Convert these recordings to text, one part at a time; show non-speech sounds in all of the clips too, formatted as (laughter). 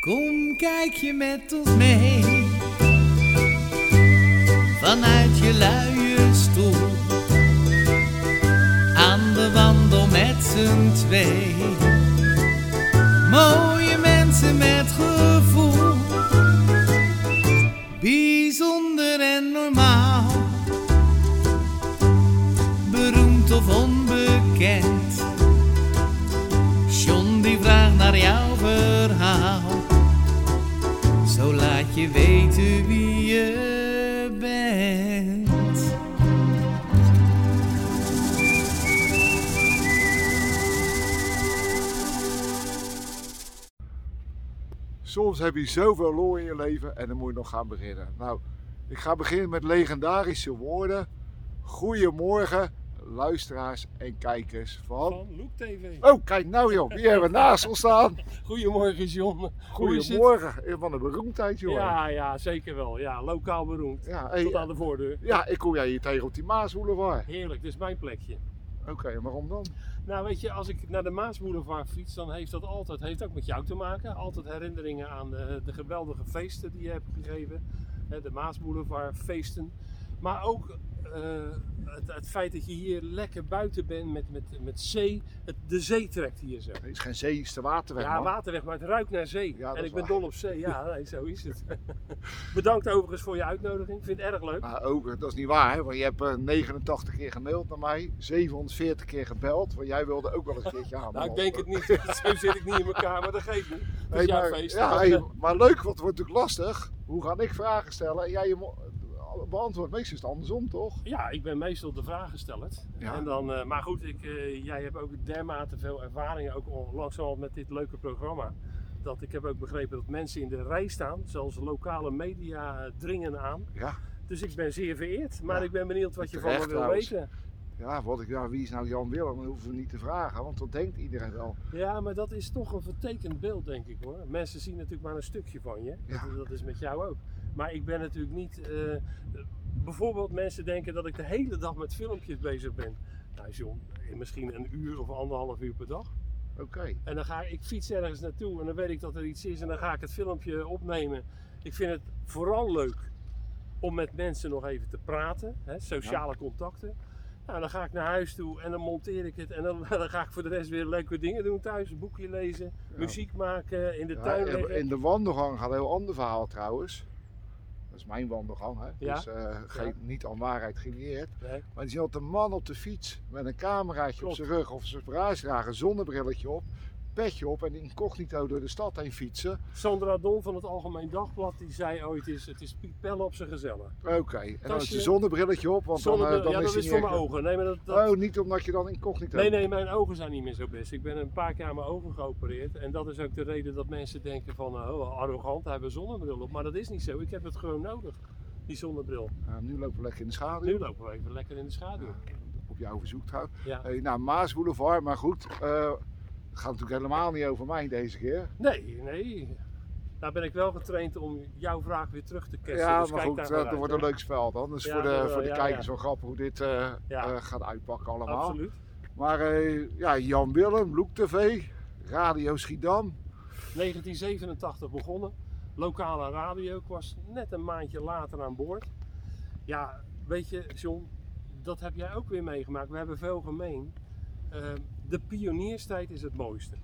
Kom, kijk je met ons mee. Vanuit je luie stoel. Aan de wandel met z'n twee. Mooie mensen met gevoel. Bijzonder en normaal. Beroemd of onbekend. John die vraagt naar jouw verhaal. Je weten wie je bent. Soms heb je zoveel lol in je leven en dan moet je nog gaan beginnen. Nou, ik ga beginnen met legendarische woorden. Goedemorgen, luisteraars en kijkers van... Van Loek TV. Oh, kijk nou joh, wie hebben we naast ons staan? (laughs) Goedemorgen John. Goedemorgen, van de beroemdheid joh. Ja, ja, zeker wel. Ja, lokaal beroemd. Ja, hey, Tot aan de voordeur. ja, ik kom jij hier tegen op die Maasboulevard. Heerlijk, dit is mijn plekje. Oké, waarom dan? Nou weet je, als ik naar de Maasboulevard fiets, dan heeft dat altijd, heeft ook met jou te maken. Altijd herinneringen aan de, de geweldige feesten die je hebt gegeven. De Maasboulevard feesten. Maar ook eh, het, het feit dat je hier lekker buiten bent met, met, met zee. Het, de zee trekt hier zo. Het is geen zee, het is de waterweg Ja, man. waterweg, maar het ruikt naar zee. Ja, dat en ik ben waar. dol op zee. Ja, (laughs) nee, zo is het. (laughs) Bedankt overigens voor je uitnodiging. Ik vind het erg leuk. Maar ook, dat is niet waar, hè? want je hebt eh, 89 keer gemaild naar mij, 740 keer gebeld, want jij wilde ook wel eens een keertje aan. (laughs) Nou, ik denk het niet. Zo zit ik niet in elkaar, maar dat geeft niet. Is Hey, jouw maar, feest. ja, hey, maar leuk, want het wordt natuurlijk lastig. Hoe ga ik vragen stellen en jij je beantwoordt meestal is het andersom, toch? Ja, ik ben meestal de vragensteller. Ja. En dan, eh, maar goed, ik, eh, jij hebt ook dermate veel ervaringen, ook langzamerhand met dit leuke programma. Dat ik heb ook begrepen dat mensen in de rij staan, zelfs lokale media dringen aan. Ja, Dus ik ben zeer vereerd, maar Ja. ik ben benieuwd wat je van me wil weten. ja, wat ik, ja wie is nou Jan Willem? Dat hoeven we niet te vragen, want dat denkt iedereen wel. Ja, maar dat is toch een vertekend beeld, denk ik hoor. Mensen zien natuurlijk maar een stukje van je. Ja. Dat, dat is met jou ook. Maar ik ben natuurlijk niet. eh, bijvoorbeeld, mensen denken dat ik de hele dag met filmpjes bezig ben. Nou, John, eh, misschien een uur of anderhalf uur per dag. Oké, En dan ga ik, ik fiets ergens naartoe en dan weet ik dat er iets is en dan ga ik het filmpje opnemen. Ik vind het vooral leuk om met mensen nog even te praten, hè, sociale contacten. Nou, dan ga ik naar huis toe en dan monteer ik het en dan, (laughs) dan ga ik voor de rest weer leuke dingen doen thuis. Een boekje lezen, muziek maken, in de Ja, tuin in- liggen. in de wandelgang gaat een heel ander verhaal trouwens. Dat is mijn wandelgang, hè? Ja. dus eh, geen, niet aan waarheid geleerd. Nee. Maar je ziet altijd een man op de fiets met een cameraatje op zijn rug of zijn bruisdrager, een zonnebrilletje op, petje op en incognito door de stad heen fietsen. Sandra Don van het Algemeen Dagblad die zei ooit: is, het is Piet Pelle op zijn gezellig. Oké, en dan is je zonnebrilletje op, want dan, Zonnebril- eh, dan ja, is dat is voor mijn ogen. Nee, maar dat, dat, Oh, niet omdat je dan incognito Nee, nee, mijn ogen zijn niet meer zo best. Ik ben een paar keer aan mijn ogen geopereerd. En dat is ook de reden dat mensen denken van, oh, wel arrogant, hij heeft een zonnebril op. Maar dat is niet zo. Ik heb het gewoon nodig, die zonnebril. Ja, nu lopen we lekker in de schaduw. Nu lopen we even lekker in de schaduw. Op jouw verzoek trouwens. Ja. Hey, nou, Maasboulevard, maar goed. eh, het gaat natuurlijk helemaal niet over mij deze keer. Nee, nee. Daar ben ik wel getraind om jouw vraag weer terug te casten. ja, dus maar kijk goed, eh, dat uit, wordt een leuk spel dan. Dus Ja, voor de, wel, voor de ja, kijkers wel grappig hoe dit eh, eh, gaat uitpakken allemaal. Absoluut. Maar eh, ja, Jan Willem, Loek TV, Radio Schiedam. 1987 begonnen. Lokale radio. Ik was net een maandje later aan boord. Ja, weet je, John, dat heb jij ook weer meegemaakt. We hebben veel gemeen. Eh, de pionierstijd is het mooiste.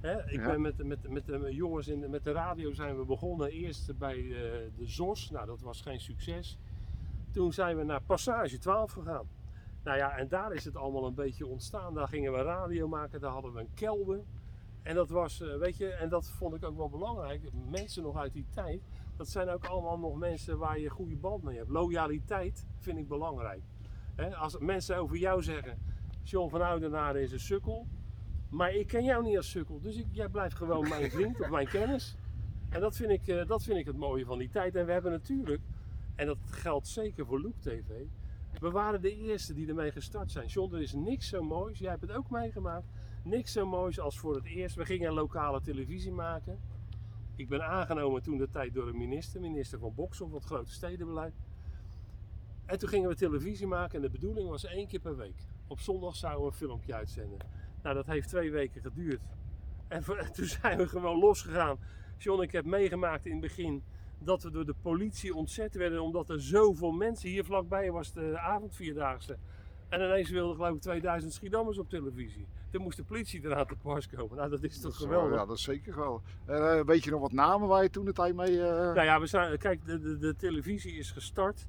Hè, ik Ja. ben met, met, met de jongens in, de- met de radio zijn we begonnen. Eerst bij eh, de ZOS. Nou, dat was geen succes. Toen zijn we naar Passage 12 gegaan. Nou ja, en daar is het allemaal een beetje ontstaan. Daar gingen we radio maken, daar hadden we een kelder. En dat was, eh, weet je, en dat vond ik ook wel belangrijk. Mensen nog uit die tijd, dat zijn ook allemaal nog mensen waar je goede band mee hebt. Loyaliteit vind ik belangrijk. Als mensen over jou zeggen, John van Oudenaarde is een sukkel, maar ik ken jou niet als sukkel, dus ik, jij blijft gewoon mijn (laughs) vriend of mijn kennis. En dat vind, ik, eh, dat vind ik het mooie van die tijd. En we hebben natuurlijk, en dat geldt zeker voor Loek TV, we waren de eerste die ermee gestart zijn. John, er is niks zo moois, jij hebt het ook meegemaakt, niks zo moois als voor het eerst. We gingen lokale televisie maken. Ik ben aangenomen toen de tijd door een minister, minister van Boksel, van het grote stedenbeleid. En toen gingen we televisie maken en de bedoeling was één keer per week. Op zondag zouden we een filmpje uitzenden. Nou, dat heeft twee weken geduurd. En (laughs) toen zijn we gewoon losgegaan. John, ik heb meegemaakt in het begin dat we door de politie ontzet werden omdat er zoveel mensen hier vlakbij was de avondvierdaagse. En ineens wilden geloof ik 2000 Schiedammers op televisie. Toen moest de politie eraan te pas komen. Nou, dat is toch Dat is wel- geweldig. Ja, dat is zeker wel. Eh, weet je nog wat namen waar je toen de tijd mee... eh, Nou ja, we zijn, kijk, de, de, de televisie is gestart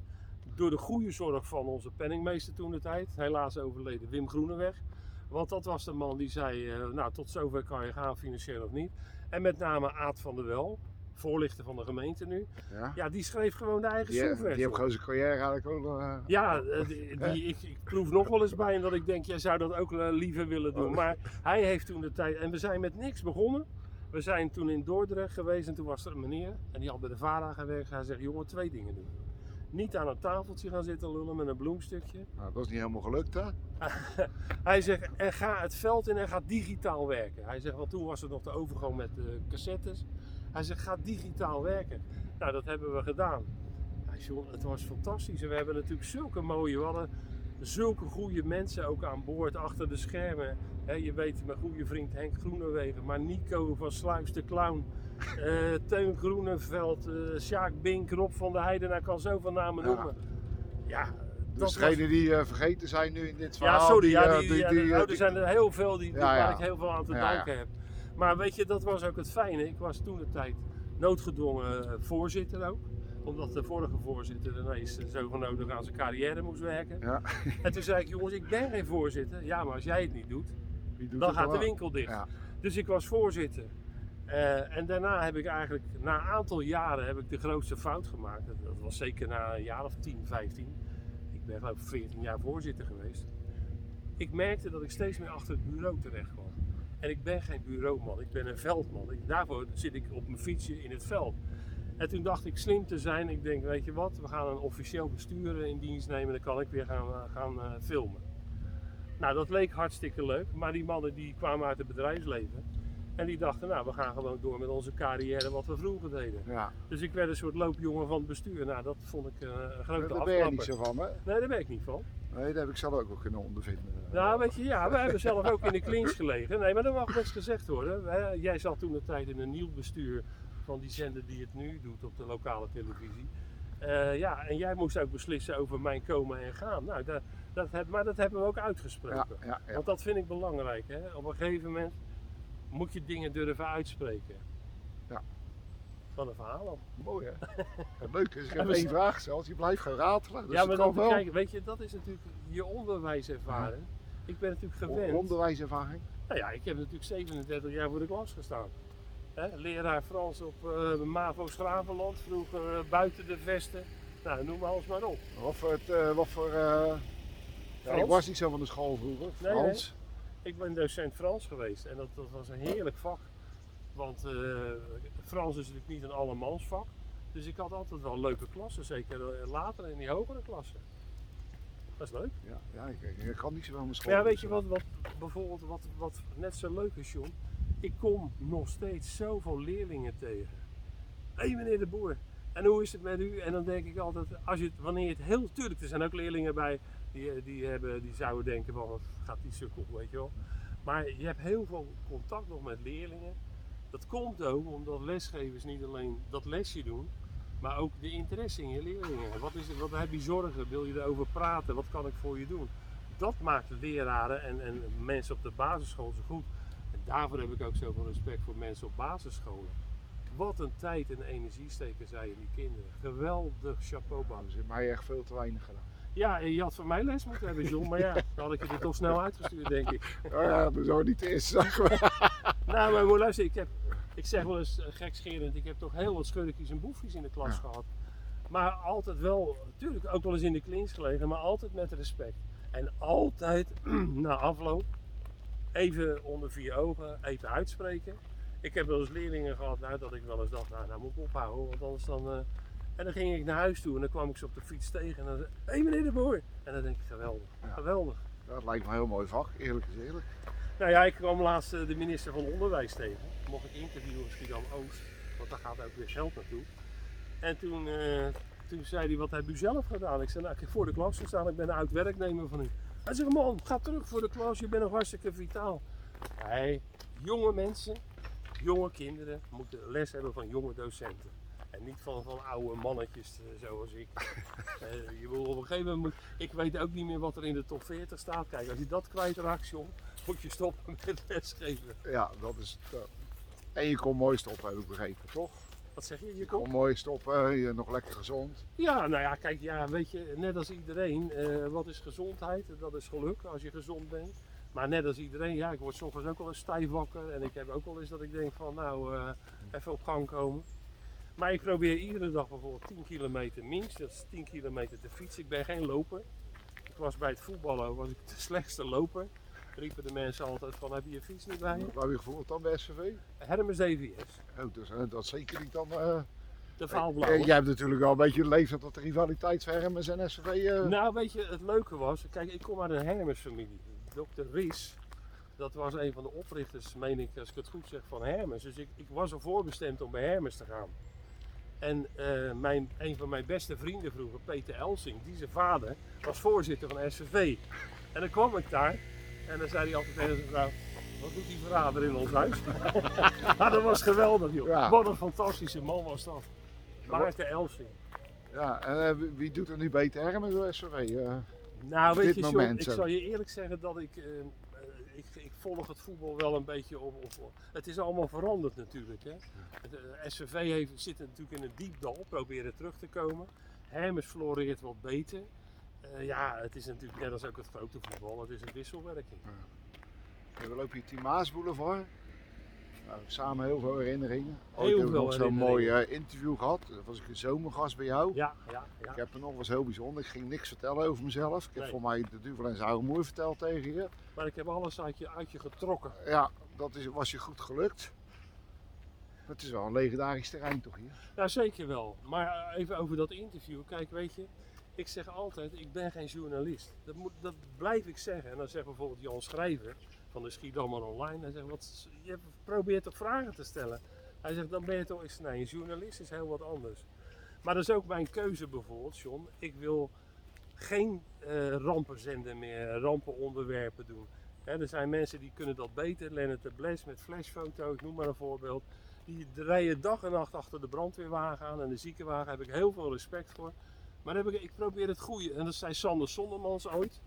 door de goede zorg van onze penningmeester toen de tijd. Helaas overleden Wim Groeneweg. Want dat was de man die zei, eh, nou tot zover kan je gaan, financieel of niet. En met name Aad van der Wel, voorlichter van de gemeente nu. ja? Ja, die schreef gewoon de eigen Die, software. die heeft gewoon zijn carrière eigenlijk ook... eh, Ja, eh, die, die- (laughs) ik, ik proef nog wel eens bij en dat ik denk, jij zou dat ook liever willen doen. Oh. Maar hij heeft toen de tijd, en we zijn met niks begonnen. We zijn toen in Dordrecht geweest en toen was er een meneer en die had bij de VARA gewerkt. Hij zegt, jongen, twee dingen doen. Niet aan een tafeltje gaan zitten lullen met een bloemstukje. nou, dat is niet helemaal gelukt, hè? (laughs) Hij zegt, en ga het veld in en ga digitaal werken. Hij zegt, want toen was er nog de overgang met de cassettes. Hij zegt, ga digitaal werken. Nou, dat hebben we gedaan. Ja, John, het was fantastisch. En we hebben natuurlijk zulke mooie, we hadden zulke goede mensen ook aan boord achter de schermen. Je weet, mijn goede vriend Henk Groenewegen, maar Nico van Sluis de Clown, Teun Groeneveld, eh Sjaak Bink, Rob van der Heijden, nou, ik kan zoveel namen noemen. Ja, Dus was- degenen die eh, vergeten zijn nu in dit ja, verhaal... sorry, ja, eh, die, ja, nou, eh, er zijn er heel veel die, Ja, waar ik heel veel aan te danken heb. Maar weet je, dat was ook het fijne. Ik was toen de tijd noodgedwongen eh, voorzitter ook. Omdat de vorige voorzitter ineens eh, zogenodig aan zijn carrière moest werken. Ja. En toen zei ik, jongens, ik ben geen voorzitter. Ja, maar als jij het niet doet, dan gaat de winkel dicht. Dus ik was voorzitter. Eh, en daarna heb ik eigenlijk, na een aantal jaren, heb ik de grootste fout gemaakt. Dat, was zeker na een jaar of 10, 15. Ik ben geloof ik 14 jaar voorzitter geweest. Ik merkte dat ik steeds meer achter het bureau terecht kwam. En ik ben geen bureauman, ik ben een veldman. Daarvoor zit ik op mijn fietsje in het veld. En toen dacht ik slim te zijn. Ik denk, weet je wat, we gaan een officieel bestuur in dienst nemen. Dan kan ik weer gaan, eh, gaan eh, filmen. Nou, dat leek hartstikke leuk. Maar die mannen die kwamen uit het bedrijfsleven. En die dachten, nou, we gaan gewoon door met onze carrière wat we vroeger deden. Ja. Dus ik werd een soort loopjongen van het bestuur. Nou, dat vond ik eh, een grote Daar ben je niet afklapper. zo van, hè? Nee, daar ben ik niet van. Nee, dat heb ik zelf ook wel kunnen ondervinden. Nou, weet je, ja, we hebben zelf ook in de clinch gelegen. Nee, maar dat mag best gezegd worden. Jij zat toen de tijd in een nieuw bestuur van die zender die het nu doet op de lokale televisie. Eh, ja, en jij moest ook beslissen over mijn komen en gaan. Nou, dat, dat heb, maar dat hebben we ook Ja, uitgesproken. ja, ja. Want dat vind ik belangrijk. Hè? Op een gegeven moment moet je dingen durven uitspreken. Ja. Van een verhaal af. Mooi, hè? Het leuke is, ik heb (laughs) één vraag zelfs. Je blijft gaan ratelen. Dus ja, maar dan wel. weet je, dat is natuurlijk je onderwijservaring. Ik ben natuurlijk gewend. Onderwijservaring. Nou ja, ik heb natuurlijk 37 jaar voor de klas gestaan. Hè, leraar Frans op eh MAVO Schravenland, vroeger eh, buiten de vesten. Nou, noem alles maar op. Wat voor... Het, eh, wat voor ja, ik was niet zo van de school vroeger. Nee, Frans. Ik ben docent Frans geweest en dat, dat was een heerlijk vak. Want eh, Frans is natuurlijk niet een allemansvak. Dus ik had altijd wel leuke klassen, zeker eh, later in die hogere klassen. Dat is leuk. Ja, ja ik, ik, kan niet zo van mijn school. Ja, weet je wat, wat bijvoorbeeld wat, wat net zo leuk is, John? Ik kom nog steeds zoveel leerlingen tegen. Hé hey, meneer de Boer, en hoe is het met u? En dan denk ik altijd, als je het, wanneer je het heel tuurlijk, er zijn ook leerlingen bij die, die, hebben, die zouden denken van, wat gaat die sukkel, weet je wel. Maar je hebt heel veel contact nog met leerlingen. Dat komt ook omdat lesgevers niet alleen dat lesje doen, maar ook de interesse in je leerlingen. Wat, is wat heb je zorgen? Wil je erover praten? Wat kan ik voor je doen? Dat maakt leraren en, en mensen op de basisschool zo goed. En daarvoor heb ik ook zoveel respect voor mensen op basisscholen. Wat een tijd en energie steken zij in die kinderen. Geweldig chapeau. Nou, er in mij echt veel te weinig gedaan. Ja, je had van mij les moeten hebben, John. Maar ja, (laughs) dan had ik je er toch snel uitgestuurd, denk ik. (laughs) Oh ja, dat zou niet eerste zijn. (laughs) Nou, maar moet luisteren, ik, heb, ik zeg wel eens eh, gekscherend, ik heb toch heel wat schurkjes en boefjes in de klas Ja. gehad. Maar altijd wel, natuurlijk ook wel eens in de klins gelegen, maar altijd met respect. En altijd (clears throat) na afloop even onder vier ogen, even uitspreken. Ik heb wel eens leerlingen gehad nou, dat ik wel eens dacht, nou, nou moet ik ophouden, want anders dan... eh, En dan ging ik naar huis toe en dan kwam ik ze op de fiets tegen en dan zei hé hey, meneer de Boer. En dan denk ik, geweldig, Ja. geweldig. Dat lijkt me een heel mooi vak, eerlijk is eerlijk. Nou ja, ik kwam laatst eh, de minister van Onderwijs tegen. Mocht ik interviewen in Schiedam Oost, want daar gaat ook weer geld naartoe. En toen, eh, toen zei hij, wat heb u zelf gedaan? Ik zei, nou ik heb voor de klas gestaan, ik ben een oud werknemer van u. Hij zegt, man, ga terug voor de klas, je bent nog hartstikke vitaal. Nee, jonge mensen, jonge kinderen moeten les hebben van jonge docenten. En niet van, van oude mannetjes eh, zoals ik. (laughs) Eh, je wil op een gegeven moment, moet- ik weet ook niet meer wat er in de top 40 staat. Kijk, als je dat kwijtraakt, John, moet je stoppen met (laughs) lesgeven. Ja, dat is het. eh. En je kon mooi stoppen, heb ik begrepen, toch? Wat zeg je? Je Je kon mooi stoppen, je nog lekker gezond. Ja, nou ja, kijk, ja, weet je, net als iedereen, wat is gezondheid? Dat is geluk als je gezond bent. Maar net als iedereen, ja, ik word soms ook wel eens stijf wakker. En ik heb ook wel eens dat ik denk van, nou, even op gang komen. Maar ik probeer iedere dag bijvoorbeeld 10 kilometer minstens, dat is 10 kilometer te fietsen. Ik ben geen loper. Ik was bij het voetballen, was ik de (laughs) slechtste loper. Riepen de mensen altijd van, heb je je fiets niet bij je? Wat heb je gevoeld dan bij SVV? Hermes DVS, Oh, dus, eh, dat is zeker niet dan. eh, de vaalblauwe. eh, jij hebt natuurlijk wel een beetje de leeftijd dat de rivaliteit van Hermes en eh, Nou, weet je, het leuke was, kijk, ik kom uit een Hermes-familie. Dr. Ries, dat was een van de oprichters, meen ik, als ik het goed zeg, van Hermes. Dus ik, ik was er voorbestemd om bij Hermes te gaan. En eh, mijn, een van mijn beste vrienden vroeger, Peter Elsing, die zijn vader, was voorzitter van SVV. En dan kwam ik daar en dan zei hij altijd tegen zijn vrouw, wat doet die verrader in ons huis? maar (laughs) dat was geweldig, joh. Ja. Wat een fantastische man was dat. Maarten Elsing. Ja, en eh, wie- doet er nu beter Hermes of SVV? eh? Nou, weet je, John, moment ik zo. zal je eerlijk zeggen dat ik volg het voetbal wel een beetje op. het is allemaal veranderd natuurlijk. Hè. Het, eh, SVV heeft, zit natuurlijk in een diep dal, proberen terug te komen. Hermes floreert wat beter. Eh, ja, het is natuurlijk net als ook het grote voetbal, het is een wisselwerking. We lopen hier Team Maas Boulevard. Nou, samen heel veel herinneringen. Heel Ooit heb ik veel nog zo'n mooi eh, interview gehad. Dat was ik een zomergast bij jou. Ja, ja, ja. Ik heb er nog was heel bijzonder. Ik ging niks vertellen over mezelf. Ik heb Nee. voor mij de duvel en zijn moer verteld tegen je. Maar ik heb alles uit je, uit je getrokken. Ja, dat is, was je goed gelukt. Het is wel een legendarisch terrein toch hier? Ja, zeker wel. Maar eh, even over dat interview. Kijk, weet je, ik zeg altijd, ik ben geen journalist. Dat, moet, dat blijf ik zeggen. En dan zegt bijvoorbeeld Jan Schrijver van de Schiedammer Online. Hij zegt, wat, je probeert toch vragen te stellen? Hij zegt, dan ben je toch eens... Nee, een journalist is heel wat anders. Maar dat is ook mijn keuze bijvoorbeeld, John. Ik wil geen eh rampenzender meer, rampenonderwerpen doen. Er zijn mensen die kunnen dat beter. Lennart de Bles met flashfoto's, noem maar een voorbeeld. Die rijden dag en nacht achter de brandweerwagen aan en de ziekenwagen. Daar heb ik heel veel respect voor. Maar heb ik, ik probeer het goede. En dat zei Sander Sondermans ooit.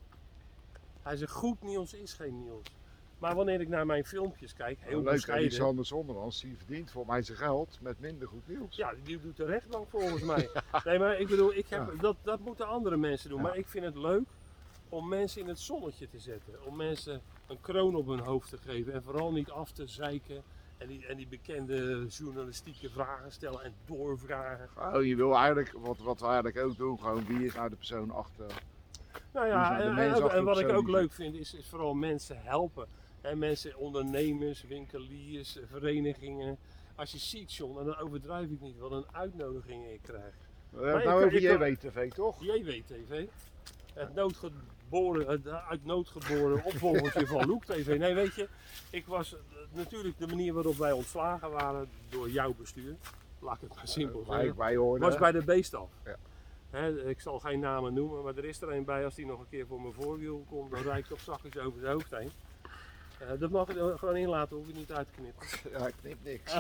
Hij zegt, goed nieuws is geen nieuws. Maar wanneer ik naar mijn filmpjes kijk, heel Leuk, bescheiden. Sander Zonderlands, die verdient voor mij zijn geld met minder goed nieuws. Ja, die doet de rechtbank volgens mij. (laughs) Nee, maar ik bedoel, ik heb, Ja. dat, dat moeten andere mensen doen. Ja. Maar ik vind het leuk om mensen in het zonnetje te zetten. Om mensen een kroon op hun hoofd te geven. En vooral niet af te zeiken. En die, en die bekende journalistieke vragen stellen en doorvragen. Oh, je wil eigenlijk, wat, wat we eigenlijk ook doen, gewoon wie is nou de persoon achter. Nou ja, en, en- en wat ik ook leuk vind is, is vooral mensen helpen. En mensen, ondernemers, winkeliers, verenigingen. Als je ziet, John, en dan overdrijf ik niet, wat een uitnodigingen ik krijg. We hebben nou over ik- JWTV, toch? JW-TV. Het, noodgeboren, het uit nood geboren opvolgertje van Loek TV. Nee, weet je, ik was eh, natuurlijk de manier waarop wij ontslagen waren door jouw bestuur. Laat ik het maar simpel Wij, zeggen. wij hoorden. Was bij de beestaf. Ja. Ik zal geen namen noemen, maar er is er een bij. Als die nog een keer voor mijn voorwiel komt, dan rijd ik toch zachtjes over zijn hoofd heen. Eh, dat mag ik er gewoon inlaten, hoef je niet uit te knippen. (laughs) Ja, ik knip niks. (laughs)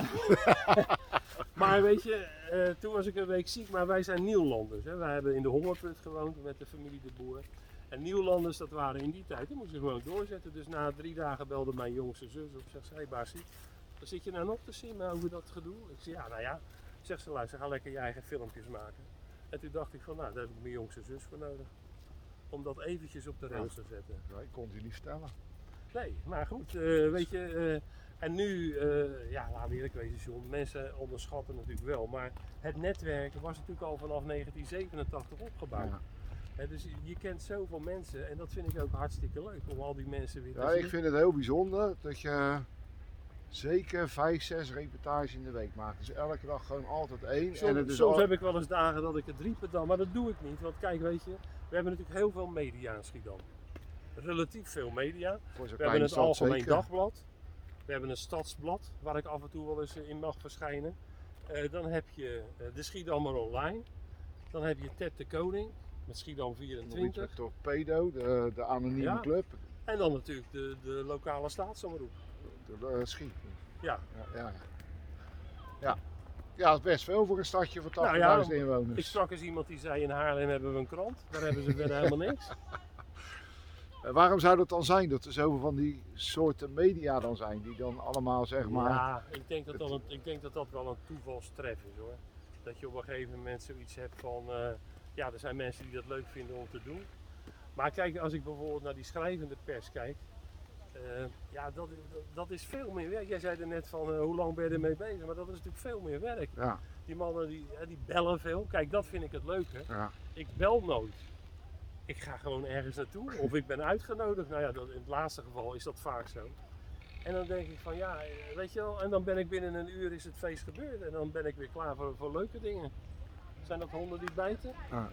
Maar weet je, eh, toen was ik een week ziek, maar wij zijn Nieuwlanders. Hè. Wij hebben in de Hongerput gewoond met de familie De Boer. En Nieuwlanders, dat waren in die tijd, die moesten gewoon doorzetten. Dus na drie dagen belde mijn jongste zus op. Zegt ze, hey Basie, dan zit je nou nog te simmen over dat gedoe? Ik zei, ja, nou ja. Zegt ze, luister, ga lekker je eigen filmpjes maken. En toen dacht ik van, nou, daar heb ik mijn jongste zus voor nodig. Om dat eventjes op de rails te zetten. Ja, ik kon het je niet vertellen. Nee, maar goed, eh, weet je. eh, en nu, eh, ja, laten we eerlijk wezen, John. Mensen onderschatten natuurlijk wel. Maar het netwerk was natuurlijk al vanaf 1987 opgebouwd. Ja. Dus je- kent zoveel mensen en dat vind ik ook hartstikke leuk om al die mensen weer te Ja, zien. ik vind het heel bijzonder dat je zeker vijf, zes reportages in de week maakt. Dus elke dag gewoon altijd één. Soms, en het is soms al- heb ik wel eens dagen dat ik het drie per dag, maar dat doe ik niet. Want kijk, weet je, we hebben natuurlijk heel veel media in Schiedam. Relatief veel media. We hebben het Algemeen zeker. Dagblad. We hebben een stadsblad waar ik af en toe wel eens in mag verschijnen. Eh, dan heb je eh, de Schiedammer Online. Dan heb je Ted de Koning met Schiedam Nog iets 24. met Torpedo, de, de anonieme Ja. club. En dan natuurlijk de, de lokale staatsomroep. De, eh, Schiet. Ja. Ja, ja. ja. ja dat is best veel voor een stadje van 80.000 Nou ja, Ik inwoners. sprak eens iemand die zei in Haarlem hebben we een krant. Daar hebben ze verder helemaal niks. (laughs) Eh, waarom zou dat dan zijn dat er zoveel van die soorten media dan zijn die dan allemaal zeg maar... Ja, ik denk dat een, ik denk dat dat wel een toevalstref is hoor. Dat je op een gegeven moment zoiets hebt van, eh, ja, er zijn mensen die dat leuk vinden om te doen. Maar kijk, als ik bijvoorbeeld naar die schrijvende pers kijk, eh, ja, dat, dat, is veel meer werk. Jij zei er net van, hoe lang ben je ermee bezig? Maar dat is natuurlijk veel meer werk. Ja, Die mannen die, die bellen veel. Kijk, dat vind ik het leuke. ja. Ik bel nooit. Ik ga gewoon ergens naartoe of ik ben uitgenodigd. Nou ja, dat, in het laatste geval is dat vaak zo. En dan denk ik van ja, eh, weet je wel, en dan ben ik binnen een uur is het feest gebeurd en dan ben ik weer klaar voor, voor leuke dingen. Zijn dat honden die bijten? Ja.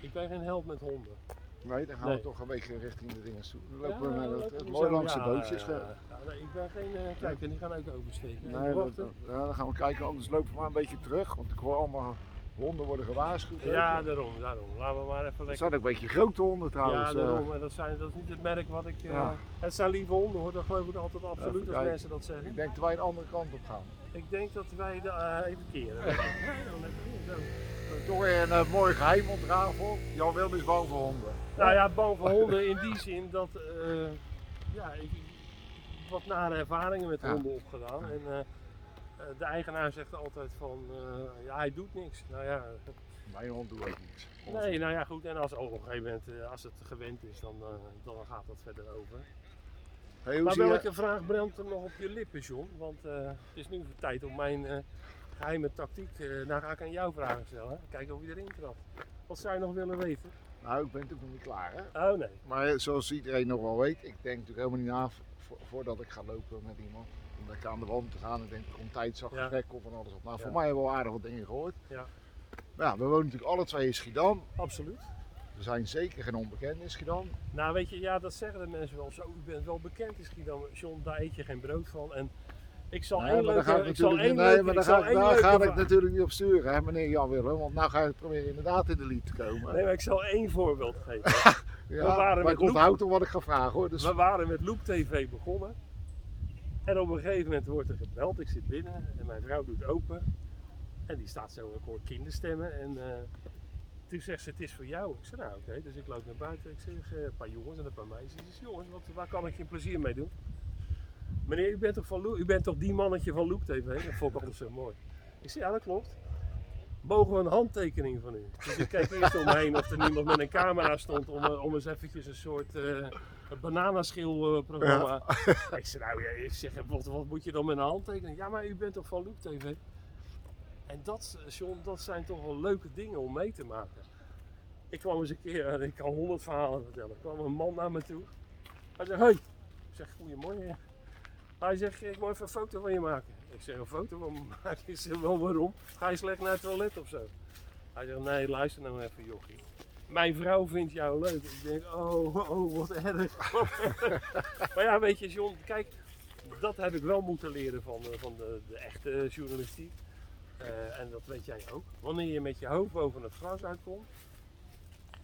Ik ben geen held met honden. Nee, dan gaan Nee. we toch een beetje richting de dingen toe. Dan Ja, lopen we naar het, mooi langs de bootjes. ja, eh. ja. nee, ik ben geen, eh, kijk, en die gaan ook oversteken. Nee, dat- ja, dan gaan we kijken, anders lopen we maar een beetje terug. Want ik hoor allemaal honden worden gewaarschuwd. Ja, daarom, daarom. Laten we maar even lekker. zijn ook een beetje grote honden trouwens. Ja, eh. daarom. En dat, zijn, dat is niet het merk wat ik. eh, Ja. Het zijn lieve honden hoor, dat geloof ik altijd absoluut even als mensen dat zeggen. ik denk dat wij een andere kant op gaan. Ik denk dat wij de, eh, even keren. (laughs) Toch weer een eh, mooi geheim ontrafel. Jan Willem is bang voor honden. Nou ja, bang voor honden in die zin dat eh, ja, ik, wat nare ervaringen met Ja. honden opgedaan. En eh, eh, de eigenaar zegt altijd van, eh, ja hij doet niks. Nou ja, Mijn hond doet ook niks. nee, nou ja goed. En als op een gegeven moment, eh, als het gewend is, dan, eh, dan gaat dat verder over. Hey, Maar je- welke vraag brandt er nog op je lippen, John? Want eh, het is nu tijd om mijn eh, geheime tactiek, eh nou ga ik aan jou vragen stellen. Kijken of je erin trapt. Wat zou je nog willen weten? Nou, ik ben natuurlijk nog niet klaar hè. Oh nee. Maar eh, zoals iedereen nog wel weet, ik denk natuurlijk helemaal niet na vo- voordat ik ga lopen met iemand. Om lekker aan de wand te gaan. Ik denk, er komt tijdsafgesprek of van alles op. Nou, voor Ja. mij hebben we wel aardig wat dingen gehoord. Ja. Maar ja, we wonen natuurlijk alle twee in Schiedam. Absoluut. We zijn zeker geen onbekenden in Schiedam. Nou weet je, ja dat zeggen de mensen wel zo. U bent wel bekend in Schiedam. John, daar eet je geen brood van. En ik zal Nee, één maar leuke, ik ik zal één nee, maar ik daar ga, daar leuke ga ik natuurlijk niet op sturen, hè, meneer Jan Willem. Want nou ga je proberen inderdaad in de lied te komen. Nee, maar ik zal één voorbeeld geven. (laughs) ja, waren maar met ik onthoud toch wat ik ga vragen hoor. Dus We waren met Loop TV begonnen. En op een gegeven moment wordt er gebeld. Ik zit binnen en mijn vrouw doet open. En die staat zo, ik hoor kinderstemmen. En eh, toen zegt ze, het is voor jou. Ik zei, nou oké. Dus ik loop naar buiten. Ik zeg, eh, een paar jongens en een paar meisjes. Ik zeg, jongens, wat, waar kan ik je plezier mee doen? Meneer, u bent toch, van u bent toch die mannetje van Loop TV? Dat vond ik altijd zo mooi. Ik zei, ja dat klopt. Mogen we een handtekening van u? Dus ik keek eerst om me heen of er niemand met een camera stond om, eh, om eens eventjes een soort eh bananaschil eh, programma. (laughs) Ik zei, nou ja, ik zeg, wat, wat moet je dan met een handtekening? Ja, maar u bent toch van Loop TV? En dat, John, dat zijn toch wel leuke dingen om mee te maken. Ik kwam eens een keer, ik kan honderd verhalen vertellen. Er kwam een man naar me toe. Hij zei, hoi. Ik zeg, goedemorgen. Hij zegt, ik moet even een foto van je maken. Ik zeg, een foto van maken? Ik zeg, wel waarom? Ga je slecht naar het toilet of zo? Hij zegt, nee, luister nou even jochie. Mijn vrouw vindt jou leuk. Ik denk, oh, oh, wat erg. (laughs) Maar ja, weet je John, kijk, dat heb ik wel moeten leren van, de, van de, de echte journalistiek. Eh, en dat weet jij ook. Wanneer je met je hoofd boven het gras uitkomt,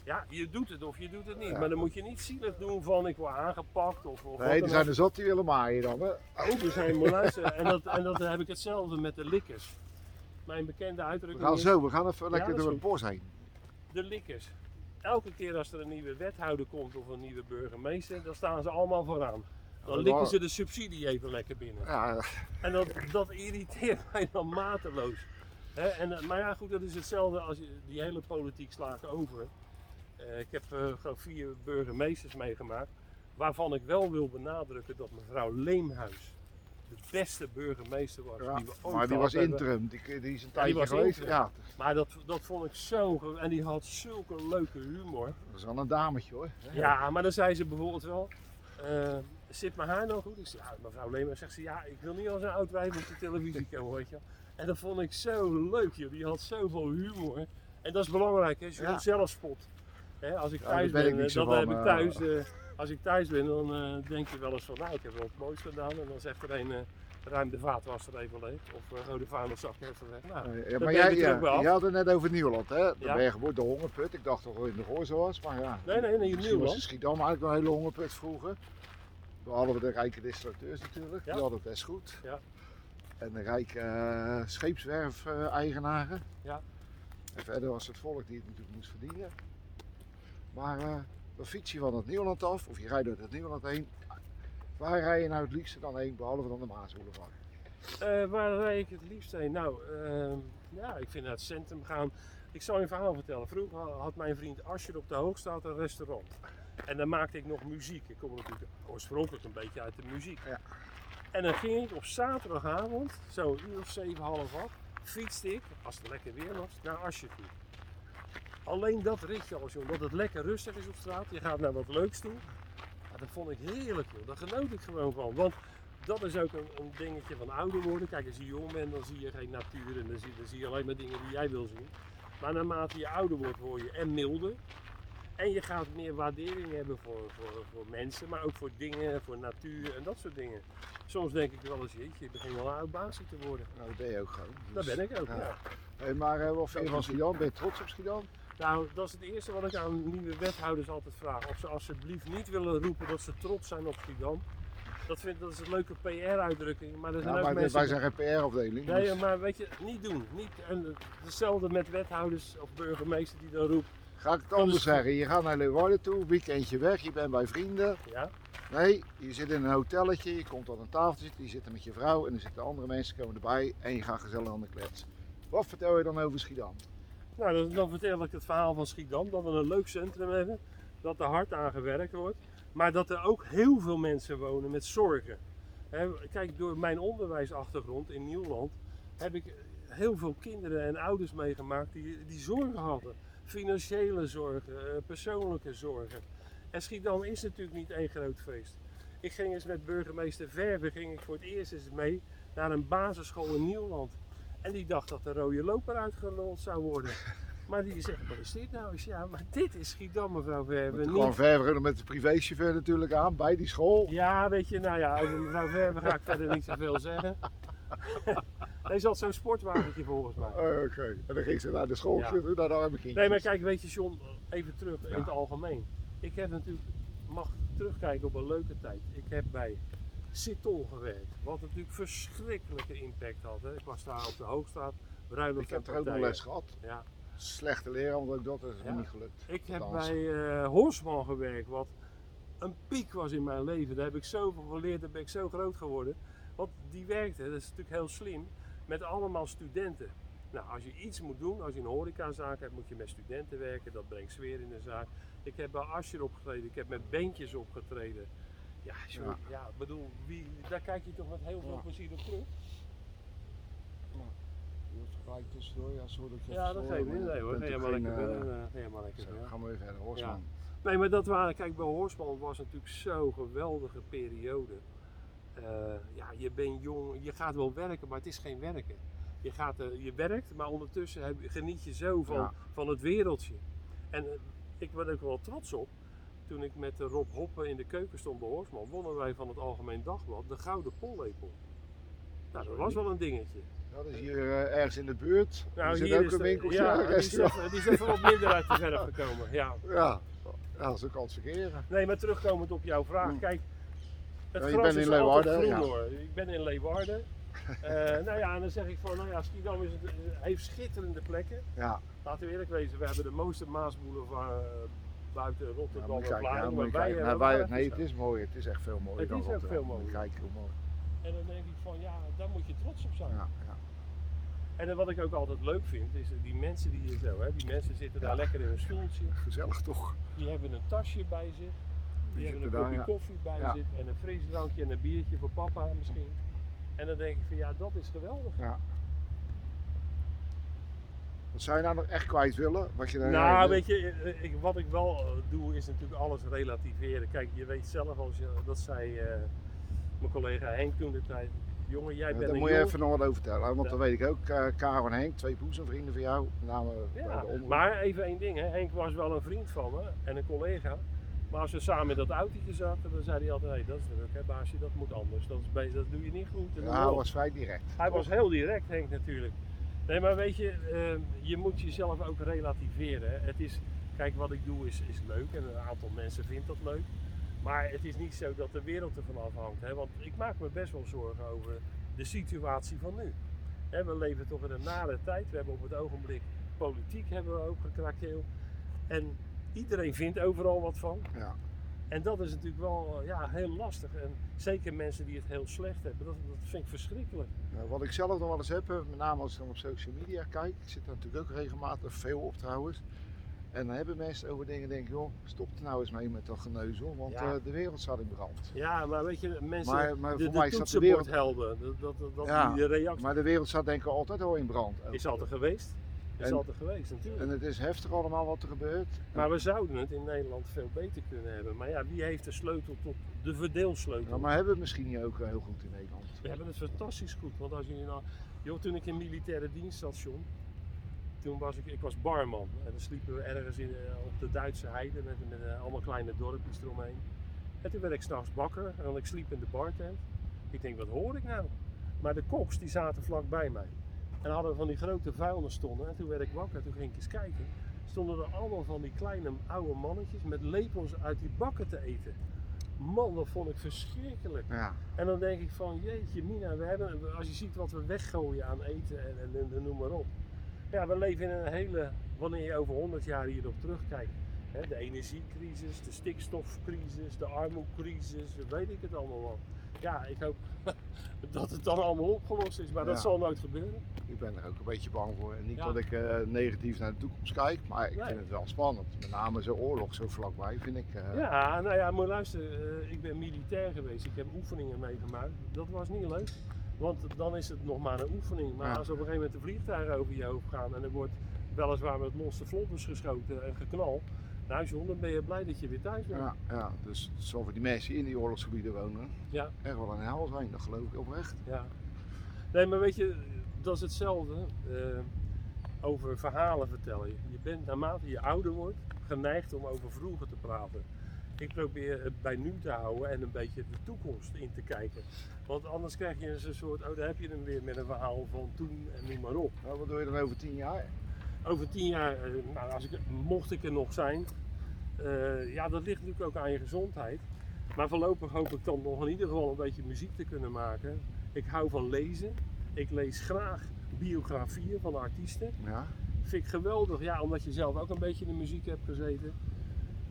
ja, je doet het of je doet het niet. Ja. Maar dan moet je niet zielig doen van ik word aangepakt of, of nee, er zijn er zat die willen maaien dan hè. Ook er zijn luisteren. En dat, en dat heb ik hetzelfde met de likkers. Mijn bekende We uitdrukking gaan is zo, we gaan even lekker door het bos heen. de likkers. Elke keer als er een nieuwe wethouder komt of een nieuwe burgemeester, dan staan ze allemaal vooraan. Dan likken ze de subsidie even lekker binnen. Ja, En dat, dat irriteert (laughs) mij dan mateloos. En, eh, maar ja, goed, dat is hetzelfde als je, die hele politiek slaat over. Eh, ik heb eh, gewoon vier burgemeesters meegemaakt. Waarvan ik wel wil benadrukken dat mevrouw Leemhuis de beste burgemeester was ja, die we ooit maar die was hebben. interim. Die, die is een tijdje geweest. interim. Ja, Maar dat, dat vond ik zo. En die had zulke leuke humor. dat is wel een dametje hoor. Ja, maar dan zei ze bijvoorbeeld wel. eh, zit mijn haar nou goed? Ik zei, ja, mevrouw Leemhuis zegt ze, ja, ik wil niet als een oud wijf op de televisie komen, weet je. En dat vond ik zo leuk, joh. Die had zoveel humor. En dat is belangrijk, hè, je Ja. het zelf spot. Hè, als ik thuis daar ben ik eh, zo dat van, heb ik eh. thuis. eh, als ik thuis ben, dan denk je wel eens van, nou, ik heb wel het mooiste gedaan. En dan zegt er een, eh, ruim de vaatwasser even leeg. Of uh, rode vuilniszak even weg. Nou, Ja, maar jij, ja, je had het net over Nieuwland, hè? Ja. ben je geboren de hongerput. Ik dacht toch in de Goorze was, maar ja. Nee, nee, nee, in was Nieuwland. in Schiedam eigenlijk wel een hele hongerput vroeger. Behalve de rijke restaurateurs natuurlijk, die hadden het best goed. Ja. En de rijke uh, scheepswerf-eigenaren. Ja. En verder was het volk die het natuurlijk moest verdienen. Maar uh, dan fiets je van het Nieuwland af, of je rijdt door het Nieuwland heen. Waar rij je nou het liefste dan heen, behalve dan de Maasboulevard? Uh, waar rijd ik het liefst heen? Nou, uh, ja, ik vind naar het centrum gaan. Ik zal je een verhaal vertellen. Vroeger had mijn vriend Ascher op de Hoogstraat een restaurant. En dan maakte ik nog muziek. Ik kom natuurlijk oorspronkelijk een beetje uit de muziek. Ja. En dan ging ik op zaterdagavond, zo een uur of zeven, half acht, fietste ik, als het lekker weer was, naar Ascher toe. Alleen dat ritje al, omdat het lekker rustig is op straat. Je gaat naar wat leuks toe. Ja, dat vond ik heerlijk, joh. Daar genoot ik gewoon van. Want dat is ook een, een, dingetje van ouder worden. Kijk, als je jong bent, dan zie je geen natuur en dan zie, dan zie je alleen maar dingen die jij wil zien. Maar naarmate je ouder wordt, word je en milder. En je gaat meer waardering hebben voor, voor, voor mensen, maar ook voor dingen, voor natuur en dat soort dingen. Soms denk ik wel eens, jeetje, je begint wel een oud baasje te worden. Nou, dat ben je ook gewoon. Dat ben ik ook, ja. ja. Hey, maar uh, wat vind je van Schiedam? Ben je trots op Schiedam? Nou, dat is het eerste wat ik aan nieuwe wethouders altijd vraag. Of ze alsjeblieft niet willen roepen dat ze trots zijn op Schiedam. Dat, vind, dat is een leuke PR-uitdrukking. Maar, er zijn ja, ook maar mensen... wij zijn geen PR-afdeling. Nee, dus... maar weet je, niet doen. Niet, en hetzelfde met wethouders of burgemeester die dan roept. Ga ik het anders zeggen? Je gaat naar Leeuwarden toe, weekendje weg, je bent bij vrienden. Ja. Nee, je zit in een hotelletje, je komt aan een tafel zitten, je zit er met je vrouw en er zitten andere mensen komen erbij en je gaat gezellig aan de klets. Wat vertel je dan over Schiedam? Nou, dan, vertel ik het verhaal van Schiedam, dat we een leuk centrum hebben, dat er hard aan gewerkt wordt, maar dat er ook heel veel mensen wonen met zorgen. Kijk, door mijn onderwijsachtergrond in Nieuwland heb ik heel veel kinderen en ouders meegemaakt die, die zorgen hadden. Financiële zorgen, persoonlijke zorgen. En Schiedam is natuurlijk niet één groot feest. Ik ging eens met burgemeester Verve ging ik voor het eerst eens mee naar een basisschool in Nieuwland. En die dacht dat de rode loper uitgerold zou worden. (laughs) Maar die zegt, wat is dit nou? Zei, ja, maar dit is Schiedam, mevrouw Verve. Niet... Gewoon Verve met de privéchauffeur natuurlijk aan, bij die school. Ja, weet je, nou ja, over mevrouw Verve ga ik verder niet zoveel zeggen. (laughs) Deze had zo'n sportwagentje volgens mij. Oh, Oké, okay. en dan ging ze naar de school Ja. zitten, naar de arme kindjes. Nee, maar kijk, weet je John, even terug in het algemeen. Ik heb natuurlijk, mag terugkijken op een leuke tijd. Ik heb bij Citon gewerkt, wat natuurlijk verschrikkelijke impact had. Hè. Ik was daar op de Hoogstraat, bruiloft Ik heb er ook nog les gehad. Ja. Slechte leraar, want ook dat is Ja. niet gelukt. Ik heb bij eh Horsman gewerkt, wat een piek was in mijn leven. Daar heb ik zoveel geleerd, daar ben ik zo groot geworden. Want die werkte, dat is natuurlijk heel slim, met allemaal studenten. Nou, als je iets moet doen, als je een horecazaak hebt, moet je met studenten werken. Dat brengt sfeer in de zaak. Ik heb bij Ascher opgetreden, ik heb met bandjes opgetreden. Ja, sorry, ja. Ja. bedoel, wie, daar kijk je toch met heel veel Ja. plezier op terug. Je hoeft gelijk tussendoor, ja, sorry dat je Ja, dat geeft niet. Nee je hoor, je geen, lekker eh, verder. eh, Ga je maar lekker gaan we weer verder, Horsman. Nee, maar dat waren, kijk, bij Horsman was natuurlijk zo'n geweldige periode. Eh, ja, je bent jong, je gaat wel werken, maar het is geen werken. Je, gaat, je werkt, maar ondertussen heb, geniet je zo van, Ja. van het wereldje. En ik ben ook wel trots op. Toen ik met eh, Rob Hoppen in de keuken stond bij Horsman, wonnen wij van het Algemeen Dagblad de Gouden Pollepel. Nou, dat was wel een dingetje. Ja, dat is hier eh, ergens in de buurt. Nou, er zit hier ook is een winkeltje, Ja, die is, even, die is even wat minder uit de verf gekomen. Ja. (laughs) Ja, ja, dat is ook verkeren. Nee, maar terugkomend op jouw vraag. Hmm. Kijk, het Ja, je gras bent in is Leeuwarden, groen ja. hoor. Ik ben in Leeuwarden. (laughs) Eh, nou ja, en dan zeg ik van, nou ja, Schiedam is het, heeft schitterende plekken. Ja, Laten we eerlijk wezen, we hebben de mooiste Maasboulevard buiten ja Rotterdam je en kijken. Ja, maar wij Nou, wij- nee, het is mooi. Het is echt veel mooier Het dan is ook Rotterdam. veel mooier. Hoe mooi. En dan denk ik van, ja, daar moet je trots op zijn. Ja, ja. En dan wat ik ook altijd leuk vind, is die mensen die hier zo, hè, die mensen zitten daar Ja. lekker in een stoeltje. Gezellig toch? Die hebben een tasje bij zich. Die, Die hebben een kopje ja. koffie bij Ja. zich en een frisdrankje en een biertje voor papa misschien. En dan denk ik van ja, dat is geweldig. Ja. Wat zou je nou nog echt kwijt willen? Wat je dan Nou, weet je, eh, ik, wat ik wel eh, doe is natuurlijk alles relativeren. Kijk, je weet zelf, als je, dat zei eh, mijn collega Henk toen de tijd. Jongen, jij Ja, bent daar moet je even nog wat over vertellen. Want Ja. dan weet ik ook, uh, Caro en Henk, twee boezemvrienden van jou. Met name bij Ja, maar even één ding, hè. Henk was wel een vriend van me en een collega. Maar als we samen in dat autootje zaten, dan zei hij altijd, hey, dat is druk hè baasje, dat moet anders. Dat, is dat doe je niet goed. Ja, hij was vrij direct. Hij was heel direct, Henk natuurlijk. Nee, maar weet je, eh, je moet jezelf ook relativeren. Het is, kijk, wat ik doe is, is leuk en een aantal mensen vindt dat leuk. Maar het is niet zo dat de wereld ervan afhangt. Hè? Want ik maak me best wel zorgen over de situatie van nu. We leven toch in een nare tijd. We hebben op het ogenblik politiek hebben we ook gekrakeel. En iedereen vindt overal wat van. Ja. En dat is natuurlijk wel eh, ja, heel lastig. En zeker mensen die het heel slecht hebben, dat, dat vind ik verschrikkelijk. Nou, wat ik zelf nog wel eens heb, eh, met name als ik dan op social media kijk, ik zit daar natuurlijk ook regelmatig veel op trouwens. En dan hebben mensen over dingen denken, joh, stop er nou eens mee met dat geneuzel, want Ja. eh, de wereld staat in brand. Ja, maar weet je, mensen, Maar- maar de, voor de mij staat de wereld- toetsenbordhelden, dat, dat, Ja, die reactie Maar de wereld staat denk ik altijd al in brand. ook. is altijd geweest. Is En- altijd geweest, natuurlijk. En het is heftig allemaal wat er gebeurt. Maar we zouden het in Nederland veel beter kunnen hebben. Maar ja, wie heeft de sleutel tot de verdeelsleutel? Ja, maar hebben we het misschien niet ook eh, heel goed in Nederland? We hebben het fantastisch goed. Want als je nou, joh, toen ik in militaire dienststation, toen was ik, ik was barman. En dan sliepen we ergens in, eh, op de Duitse heide met, met eh, allemaal kleine dorpjes eromheen. En toen werd ik s'nachts bakker en ik sliep in de bartent. Ik denk, wat hoor ik nou? Maar de koks die zaten vlak bij mij. En hadden we van die grote vuilnisstonden. En toen werd ik wakker, toen ging ik eens kijken. Stonden er allemaal van die kleine oude mannetjes met lepels uit die bakken te eten. Man, dat vond ik verschrikkelijk. Ja, En dan denk ik van, jeetje Mina, we hebben, als je ziet wat we weggooien aan eten en, en, en noem maar op. Ja, we leven in een hele, wanneer je over 100 jaar hierop terugkijkt. Hè, de energiecrisis, de stikstofcrisis, de armoecrisis, weet ik het allemaal wel. Ja, ik hoop (laughs) dat het dan allemaal opgelost is, maar dat zal nooit gebeuren. ik ben er ook een beetje bang voor. En niet Ja. dat ik eh, negatief naar de toekomst kijk, maar ik Nee. vind het wel spannend. Met name zo'n oorlog zo vlakbij vind ik. eh, Ja, nou ja, maar luister, eh, ik ben militair geweest, ik heb oefeningen meegemaakt. Dat was niet leuk, want dan is het nog maar een oefening. Maar Ja. als op een gegeven moment de vliegtuigen over je hoofd gaan en er wordt weliswaar met losse vlodders geschoten en geknal, nou dan ben je blij dat je weer thuis bent. Ja, ja, dus voor die mensen die in die oorlogsgebieden wonen Ja. echt wel een hel zijn, dat geloof ik oprecht. ja. Nee, maar weet je, dat is hetzelfde eh, over verhalen vertellen. Je bent naarmate je ouder wordt geneigd om over vroeger te praten. Ik probeer het bij nu te houden en een beetje de toekomst in te kijken. Want anders krijg je een soort, oh daar heb je hem weer met een verhaal van toen en noem maar op. Nou, wat doe je dan over tien jaar? Over tien jaar, eh, nou, als ik, mocht ik er nog zijn, eh, ja dat ligt natuurlijk ook aan je gezondheid. Maar voorlopig hoop ik dan nog in ieder geval een beetje muziek te kunnen maken. Ik hou van lezen. Ik lees graag biografieën van artiesten. Ja, Vind ik geweldig, ja, omdat je zelf ook een beetje in de muziek hebt gezeten.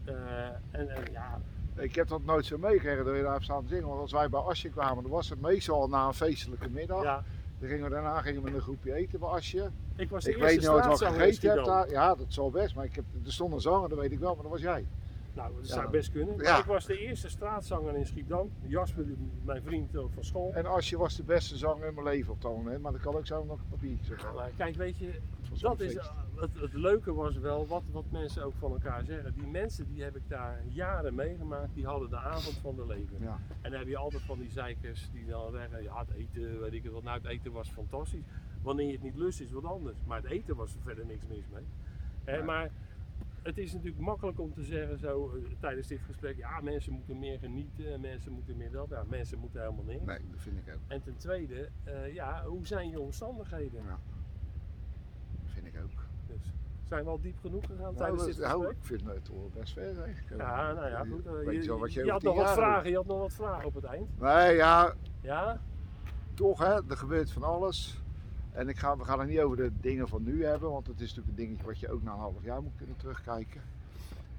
Eh, en, en ja, ik heb dat nooit zo meegekregen dat je daar staan zingen. Want als wij bij Asje kwamen, dan was het meestal na een feestelijke middag. ja, Dan gingen we daarna gingen we een groepje eten bij Asje. ik was de Ik eerste weet nooit wat ik gegeten heb daar. Ja, dat zal best. Maar ik heb, er stond een zanger, dat weet ik wel, maar dat was jij. Nou, dat Ja. zou best kunnen. Ja. ik was de eerste straatzanger in Schiedam. Jasper, mijn vriend ook van school. En Asje was de beste zanger in mijn leven op dat moment. Maar dat kan ook zo nog op papier zeggen. Maar kijk, weet je, dat is, feest. het, het leuke was wel wat, wat mensen ook van elkaar zeggen. Die mensen die heb ik daar jaren meegemaakt, die hadden de avond van de leven. Ja. En dan heb je altijd van die zeikers die dan zeggen, ja het eten, weet ik het wat. Nou het eten was fantastisch. Wanneer je het niet lust is wat anders. Maar het eten was er verder niks mis mee. Hè, Ja. Maar het is natuurlijk makkelijk om te zeggen zo eh, tijdens dit gesprek, ja mensen moeten meer genieten en mensen moeten meer dat. Ja, mensen moeten helemaal niks. Nee, dat vind ik ook. En ten tweede, eh, ja, hoe zijn je omstandigheden? Ja. Dat vind ik ook. Dus zijn we al diep genoeg gegaan Nou, tijdens dit nou, gesprek? ik vind het best ver eigenlijk. Ja, nou ja, goed. eh, je je, had nog wat doet? vragen, je had nog wat vragen op het eind. Nee, ja, Ja? toch hè, er gebeurt van alles. En ik ga, we gaan het niet over de dingen van nu hebben, want het is natuurlijk een dingetje wat je ook na een half jaar moet kunnen terugkijken.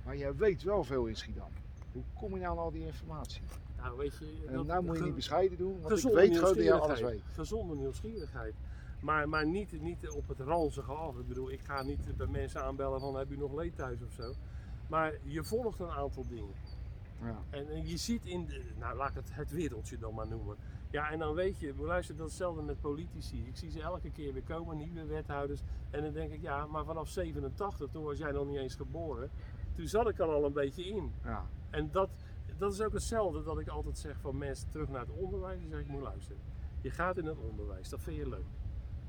Maar jij weet wel veel in Schiedam. Hoe kom je nou aan al die informatie? Nou, weet je... En dat- nou moet je niet bescheiden doen, want ik weet gewoon dat je alles weet. Gezonde nieuwsgierigheid. Maar, maar niet, niet op het ranzige af. Ik bedoel, ik ga niet bij mensen aanbellen van heb u nog leed thuis of zo. Maar je volgt een aantal dingen. Ja. En, en je ziet in, de, nou laat ik het het wereldje dan maar noemen. Ja, en dan weet je, luister, dat is hetzelfde met politici. Ik zie ze elke keer weer komen, nieuwe wethouders. En dan denk ik, ja, maar vanaf 87, toen was jij nog niet eens geboren. Toen zat ik er al een beetje in. Ja. En dat, dat is ook hetzelfde dat ik altijd zeg van mensen terug naar het onderwijs. Dan zeg ik, moet luisteren. Je gaat in het onderwijs, dat vind je leuk.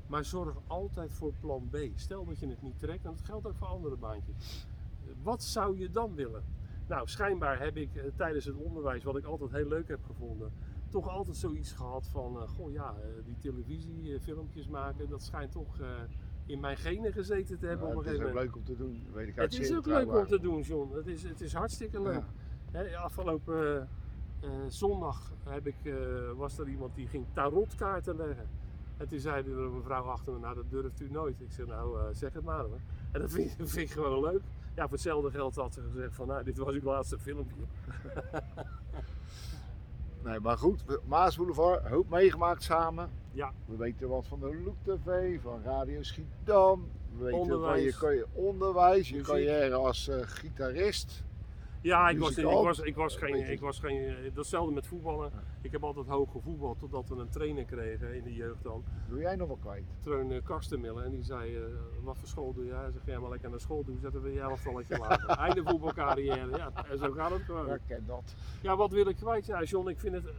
Maar zorg altijd voor plan B. Stel dat je het niet trekt, en dat geldt ook voor andere baantjes. Wat zou je dan willen? Nou, schijnbaar heb ik eh, tijdens het onderwijs, wat ik altijd heel leuk heb gevonden, toch altijd zoiets gehad van, eh, goh ja, eh, die televisie, eh, filmpjes maken, dat schijnt toch in mijn genen gezeten te hebben Ja, op een het is ook leuk om te doen, weet ik uit Het is ook leuk om te doen, John. Het is, het is hartstikke leuk. Ja. Afgelopen zondag heb ik, was er iemand die ging tarotkaarten leggen. En toen zei er een mevrouw achter me, nou dat durft u nooit. Ik zeg, nou eh, zeg het maar hoor. En dat vind, (laughs) vind ik gewoon leuk. Ja, voor hetzelfde geld had ze gezegd van, nou dit was uw laatste filmpje. (laughs) Nee, maar goed, Maas Boulevard, hoop meegemaakt samen. Ja. We weten wat van de Look TV, van Radio Schiedam. We weten Onderwijs. van je, kan je onderwijs, je Muziek. carrière als eh, gitarist. Ja, ik was, ik was, ik was geen, ik was geen, datzelfde met voetballen. Ik heb altijd hoog gevoetbald totdat we een trainer kregen in de jeugd dan. Doe jij nog wel kwijt? Treun eh, Karstenmiller en die zei, eh, wat voor school doe jij? Hij zegt, ja maar lekker naar school doen, zetten we je elftalletje lager. (laughs) Einde voetbalcarrière, ja, en zo gaat het gewoon. Ja, ik ken dat. Ja, wat wil ik kwijt? Ja, John, ik vind het, eh,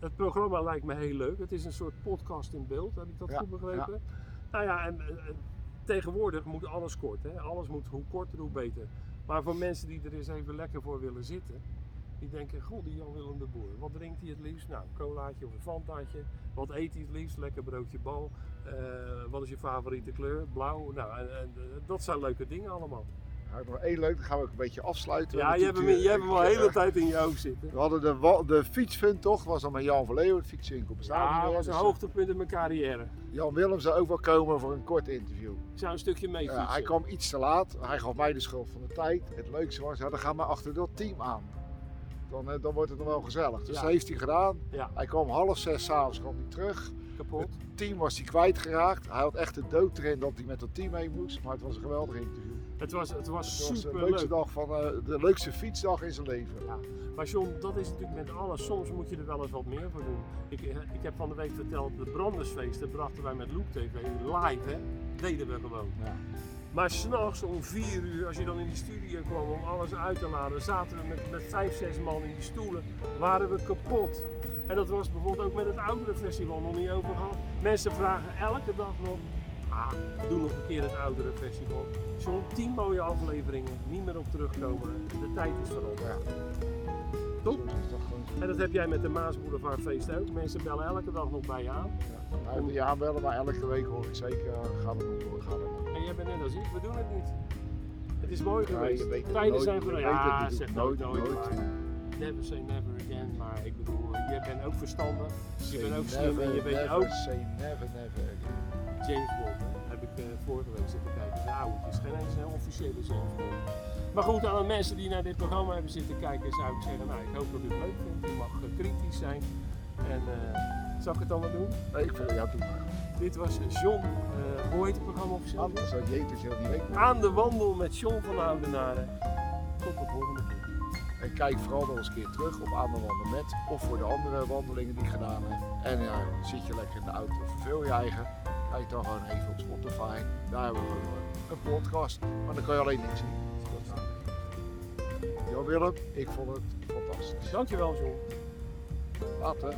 het programma lijkt me heel leuk. Het is een soort podcast in beeld, heb ik dat Ja, goed begrepen? Nou ja, en, en- en tegenwoordig moet alles kort. Hè? Alles moet hoe korter, hoe beter. Maar voor mensen die er eens even lekker voor willen zitten, die denken, goh, die Jan Willem de Boer. Wat drinkt hij het liefst? Nou, een colaatje of een fantaatje. Wat eet hij het liefst? Lekker broodje bal. Eh, wat is je favoriete kleur? Blauw. Nou, en, dat zijn leuke dingen allemaal. Hou ik nog één leuk, dan gaan we ook een beetje afsluiten. Ja, je hebt hem, je hebt hem al de hele eh, tijd in je hoofd zitten. We hadden de, de fietsfun toch, was dan met Jan van Leeuwen, het fietswinkel bestaat Ja, dat was een dus, hoogtepunt in mijn carrière. eh, Jan Willem zou ook wel komen voor een kort interview. Ik zou een stukje mee fietsen. hij kwam iets te laat, hij gaf mij de schuld van de tijd. Het leukste was, ja, dan gaan we achter dat team aan. Dan, eh, dan wordt het nog wel gezellig. Dus Ja. dat heeft hij gedaan. Ja, Hij kwam half zes s'avonds hij terug. kapot. Het team was hij kwijtgeraakt. Hij had echt de dood erin dat hij met dat team mee moest. Maar het was een geweldig interview. Het was, het was Het was de super leukste leuk. dag van eh, de leukste fietsdag in zijn leven. Maar John, dat is natuurlijk met alles. Soms moet je er wel eens wat meer voor doen. Ik, eh, ik heb van de week verteld, de brandersfeesten brachten wij met Loop TV live, hè? Deden we gewoon. Ja. Maar s'nachts om vier uur, als je dan in die studio kwam om alles uit te laden, zaten we met, met vijf, zes man in die stoelen, waren we kapot. En dat was bijvoorbeeld ook met het oudere festival nog niet over gehad. Mensen vragen elke dag nog, ah, doe nog een keer het oudere festival. Zo'n tien mooie afleveringen, niet meer op terugkomen. De tijd is veranderd. Ja. Gewoon. En dat heb jij met de Maas Boulevard feest ook. Mensen bellen elke dag nog bij je aan. Ja. Nou, aanbellen, maar elke week hoor ik zeker, gaat het nog door, gaat het nog door. En jij bent net als ik, we doen het niet. Het is mooi Ja, geweest. je het Tijden zijn je het Ja, zeg nooit, nooit, nooit. maar Never say never again. Maar ik bedoel, jij bent ook verstandig. Je bent ook slim en je weet never, ook Say never, never again. James Bond. Ik eh, vorige week zitten kijken. De oude, geen eens een officiële James Bond. Maar goed, aan de mensen die naar dit programma hebben zitten kijken, zou ik zeggen, nou ik hoop dat u het leuk vindt. U mag eh, kritisch zijn. En eh, zal ik het dan maar doen? Nee, ik vind, ja, doe maar. Dit was John, eh, hoe heet het programma officieel? Anders had Jezus heel die week. Aan de wandel met John van Oudenaren. Tot de volgende keer. En kijk vooral nog eens een keer terug op Aan de Wandel met of voor de andere wandelingen die ik gedaan heb. En ja, zit je lekker in de auto, verveel je eigen. Kijk dan gewoon even op Spotify. Daar hebben we een podcast. Maar dan kan je alleen niks zien. Jan Willem, ik vond het fantastisch. Dankjewel John. Later.